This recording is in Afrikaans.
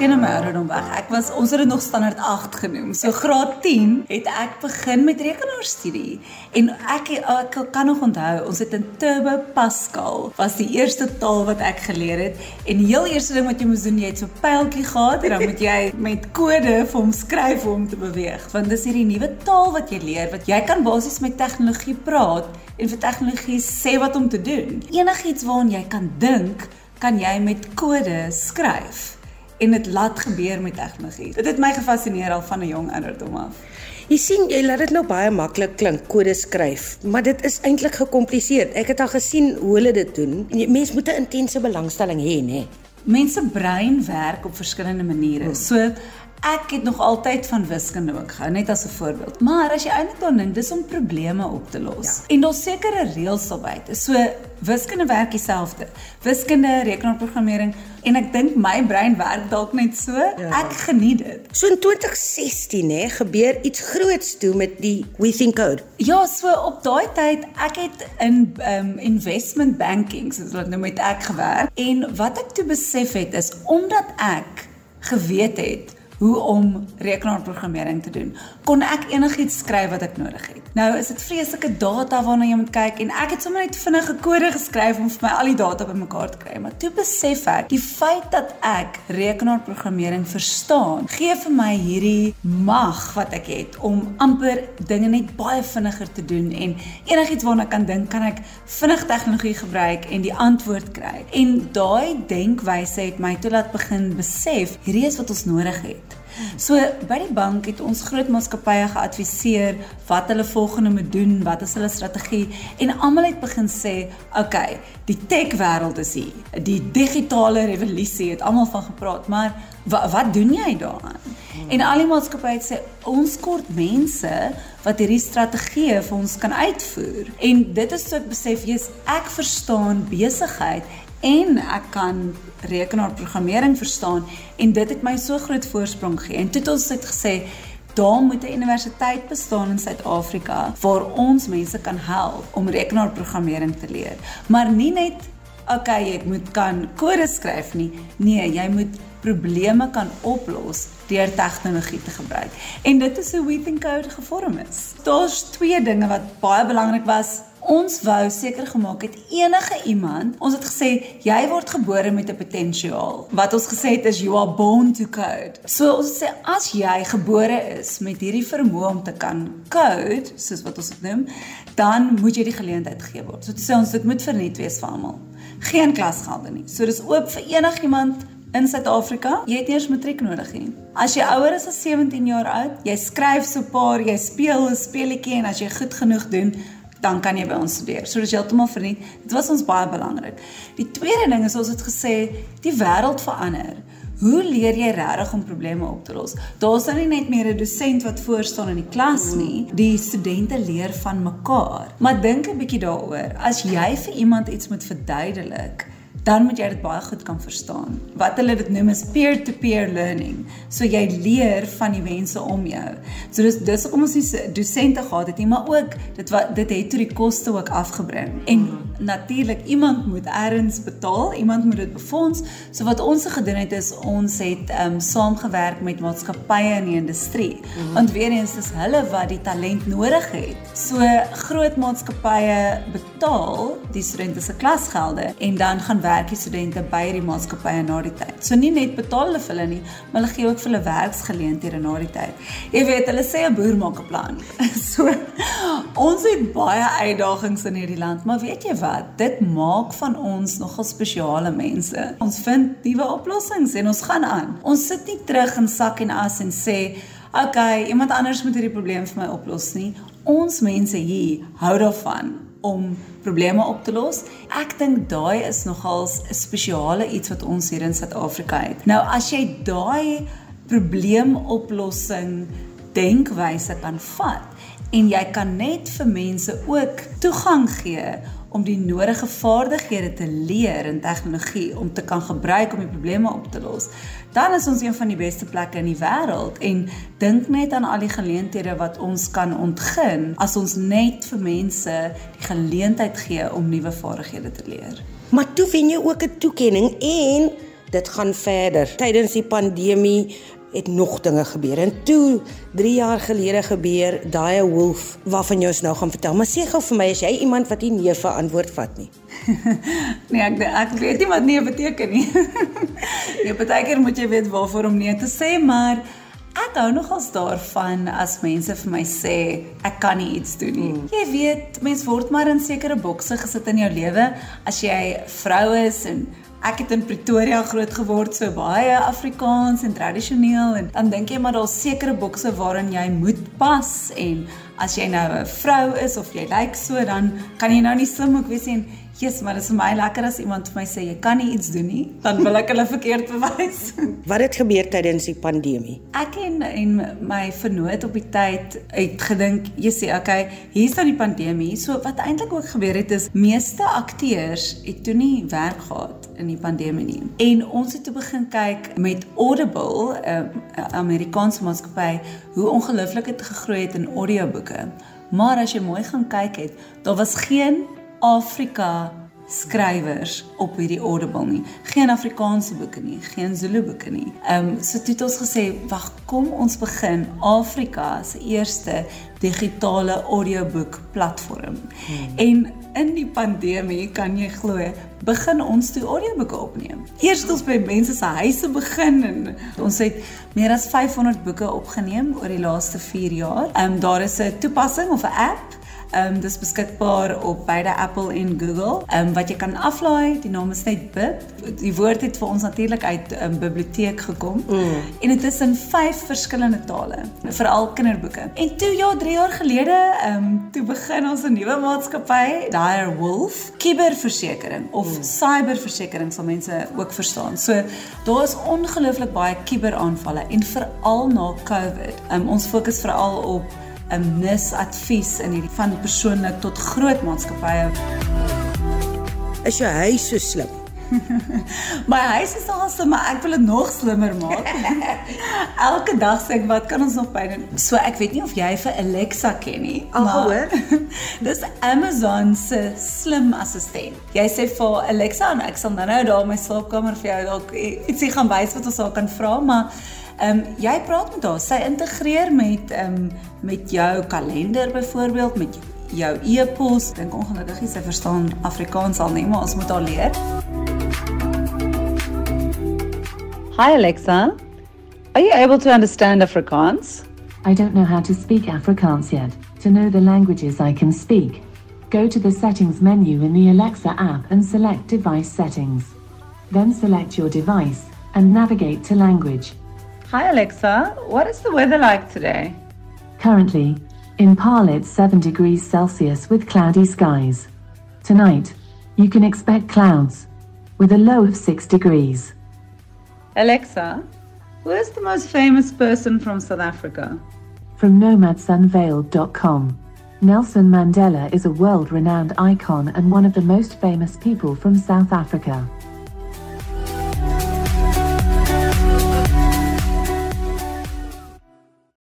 my ouderdom weg. Ek was ons het dit nog standaard 8 genoem. So graad 10 het ek begin met rekenaarstudie. En ek ek kan nog onthou, ons het in Turbo Pascal was die eerste taal wat ek geleer het. En die heel eerste ding wat jy moes doen, jy het so pyltjie gehad en dan moet jy met kode vir hom skryf om te beweeg. Want dis hierdie nuwe taal wat jy leer wat jy kan basies met tegnologie praat en vir tegnologie sê wat om te doen. Enigiets waaraan jy kan dink, kan jy met kode skryf en dit laat gebeur met tegnologie. Dit het my gefassineer al van 'n jong ouderdom af. Jy sien, jy laat dit nou baie maklik klink, kode skryf, maar dit is eintlik gekompliseer. Ek het al gesien hoe hulle dit doen. Mens moet 'n intense belangstelling hê, nê? Mense brein werk op verskillende maniere. Hmm. So Ek het nog altyd van wiskunde ook gehou, net as 'n voorbeeld. Maar as jy eintlik dan dink, dis om probleme op te los. Ja. En daar's sekere reëls daarby. So wiskunde werk dieselfde. Wiskunde, rekenaarprogrammering en ek dink my brein werk dalk net so. Ja. Ek geniet dit. So in 2016 hè, gebeur iets groots toe met die We Think Code. Ja, so op daai tyd, ek het in um investment banking, soos wat nou met ek gewerk en wat ek toe besef het is omdat ek geweet het hoe om rekenaarprogrammering te doen. Kon ek enigiets skryf wat ek nodig het. Nou is dit vreeslike data waarna jy moet kyk en ek het sommer net vinnige kode geskryf om vir my al die data bymekaar te kry. Maar toe besef ek, die feit dat ek rekenaarprogrammering verstaan, gee vir my hierdie mag wat ek het om amper dinge net baie vinniger te doen en enigiets waarna ek kan dink, kan ek vinnig tegnologie gebruik en die antwoord kry. En daai denkwyse het my toe laat begin besef, hierdie is wat ons nodig het. So by die bank het ons groot maatskappye geadviseer wat hulle volgende moet doen, wat is hulle strategie en almal het begin sê, "Oké, okay, die tech wêreld is hier. Die digitale revolusie het almal van gepraat, maar wat wat doen jy daaraan?" En al die maatskappye het sê, "Ons kort mense wat hierdie strategieë vir ons kan uitvoer." En dit is so ek besef, jy's ek verstaan besigheid en ek kan rekenaarprogrammering verstaan en dit het my so groot voorsprong gegee. En toe het ons het gesê daar moet 'n universiteit bestaan in Suid-Afrika waar ons mense kan help om rekenaarprogrammering te leer. Maar nie net okay, jy moet kan kode skryf nie. Nee, jy moet probleme kan oplos deur tegnologie te gebruik. En dit is hoe We Think Code gevorm is. Daar's twee dinge wat baie belangrik was Ons wou seker gemaak het enige iemand, ons het gesê jy word gebore met 'n potensiaal. Wat ons gesê het is you are born to code. So ons sê as jy gebore is met hierdie vermoë om te kan code, soos wat ons dit noem, dan moet jy die geleentheid gegee word. So dit sê ons dit moet verniet wees vir almal. Geen klasgelde nie. So dis oop vir enigiemand in Suid-Afrika. Jy het eers matriek nodig hê. As jy ouer is as 17 jaar oud, jy skryf so paar, jy speel 'n speletjie en as jy goed genoeg doen, dan kan jy by ons studeer. So dis heeltemal verniet. Dit was ons baie belangrik. Die tweede ding is ons het gesê die wêreld verander. Hoe leer jy regtig om probleme op te los? Daar's nou nie net meer 'n dosent wat voor staan in die klas nie. Die studente leer van mekaar. Maar dink 'n bietjie daaroor. As jy vir iemand iets moet verduidelik, dan moet jy dit baie goed kan verstaan. Wat hulle dit noem is peer-to-peer -peer learning. So jy leer van die mense om jou. So dis dis hoekom ons nie dosente gehad het nie, maar ook dit wat dit het toe die koste ook afgebring. En natuurlik iemand moet eers betaal, iemand moet dit befonds. So wat ons gedoen het is ons het ehm um, saamgewerk met maatskappye in die industrie. Mm. Want weer eens is hulle wat die talent nodig het. So groot maatskappye betaal die studente se klasgelde en dan gaan werk die studente by die maatskappye na die tyd. So nie net betaal hulle vir hulle nie, maar hulle gee ook vir hulle werksgeleenthede na die tyd. Jy weet, hulle sê 'n boer maak 'n plan. So ons het baie uitdagings in hierdie land, maar weet jy wat? Dit maak van ons nogal spesiale mense. Ons vind nuwe oplossings en ons gaan aan. Ons sit nie terug in sak en as en sê Oké, okay, iemand anders moet hierdie probleem vir my oplos nie. Ons mense hier hou daarvan om probleme op te los. Ek dink daai is nogals 'n spesiale iets wat ons hier in Suid-Afrika het. Nou as jy daai probleemoplossing denkwyse kan vat en jy kan net vir mense ook toegang gee om die nodige vaardighede te leer in tegnologie om te kan gebruik om die probleme op te los, dan is ons een van die beste plekke in die wêreld en dink net aan al die geleenthede wat ons kan ontgin as ons net vir mense die geleentheid gee om nuwe vaardighede te leer. Maar toe wen jy ook 'n toekenning en dit gaan verder. Tydens die pandemie het nog dinge gebeur. En toe 3 jaar gelede gebeur daai wolf waarvan jy ons nou gaan vertel. Maar sê gou vir my, is jy iemand wat nie nee vir antwoord vat nie? nee, ek ek weet nie wat nee beteken nie. nee, baie keer moet jy weet waarvoor om nee te sê, maar Ek hou nogals daarvan as mense vir my sê ek kan nie iets doen nie. Mm. Jy weet, mens word maar in sekere bokse gesit in jou lewe as jy vrou is en Ek het in Pretoria groot geword, so baie Afrikaans en tradisioneel en dan dink jy maar daar's sekere bokse waarin jy moet pas en as jy nou 'n vrou is of jy lyk so dan kan jy nou nie slim ook wees en Jesus, maar dit is vir my lekker as iemand vir my sê jy kan nie iets doen nie, dan wil ek hulle verkeerd bewys. Wat het gebeur tydens die pandemie? Ek en en my vernoot op die tyd het gedink, jy sê, okay, hier is nou die pandemie. So wat eintlik ook gebeur het is meeste akteurs het toe nie werk gehad in die pandemie nie. En ons het toe begin kyk met Audible, 'n uh, Amerikaanse maatskappy, hoe ongelooflik dit gegroei het in audioboeke. Maar as jy mooi gaan kyk het, daar was geen Afrika skrywers op hierdie Audible nie. Geen Afrikaanse boeke nie, geen Zulu boeke nie. Ehm um, so het ons gesê, "Wag, kom ons begin Afrika se eerste digitale audioboek platform." Hmm. En in die pandemie, kan jy glo, begin ons toe audioboeke opneem. Eers het ons by mense se huise begin en ons het meer as 500 boeke opgeneem oor die laaste 4 jaar. Ehm um, daar is 'n toepassing of 'n app Ehm um, dis beskikbaar op beide Apple en Google. Ehm um, wat jy kan aflaai, die naam is net Bib. Die woord het vir ons natuurlik uit 'n um, biblioteek gekom. Mm. En dit is in 5 verskillende tale, veral kinderboeke. En toe ja, 3 jaar gelede, ehm um, toe begin ons 'n nuwe maatskappy, Dire Wolf, kiberversekering of mm. cyberversekering sal mense ook verstaan. So daar is ongelooflik baie kiberaanvalle en veral na COVID. Ehm um, ons fokus veral op 'n misadvies in hierdie van persoonlik tot groot maatskappye. Is jou huis so slim? My huis is al so, maar ek wil dit nog slimmer maak. Elke dag sê ek, wat kan ons nog by doen? So ek weet nie of jy vir Alexa ken nie. Al gehoor? dis Amazon se slim assistent. Jy sê vir Alexa en ek sal nou nou daar in my slaapkamer vir jou dalk ietsie gaan wys wat ons al kan vra, maar Ehm um, jy praat met haar. Sy integreer met ehm um, met jou kalender byvoorbeeld, met jou e-pos. Dink ongelukkig sy verstaan Afrikaans al nie, maar ons moet haar leer. Hi Alexa. Are you able to understand Afrikaans? I don't know how to speak Afrikaans yet. To know the languages I can speak, go to the settings menu in the Alexa app and select device settings. Then select your device and navigate to language. Hi Alexa, what is the weather like today? Currently, in Paarl it's 7 degrees Celsius with cloudy skies. Tonight, you can expect clouds with a low of 6 degrees. Alexa, who is the most famous person from South Africa? From nomadsunveiled.com. Nelson Mandela is a world renowned icon and one of the most famous people from South Africa.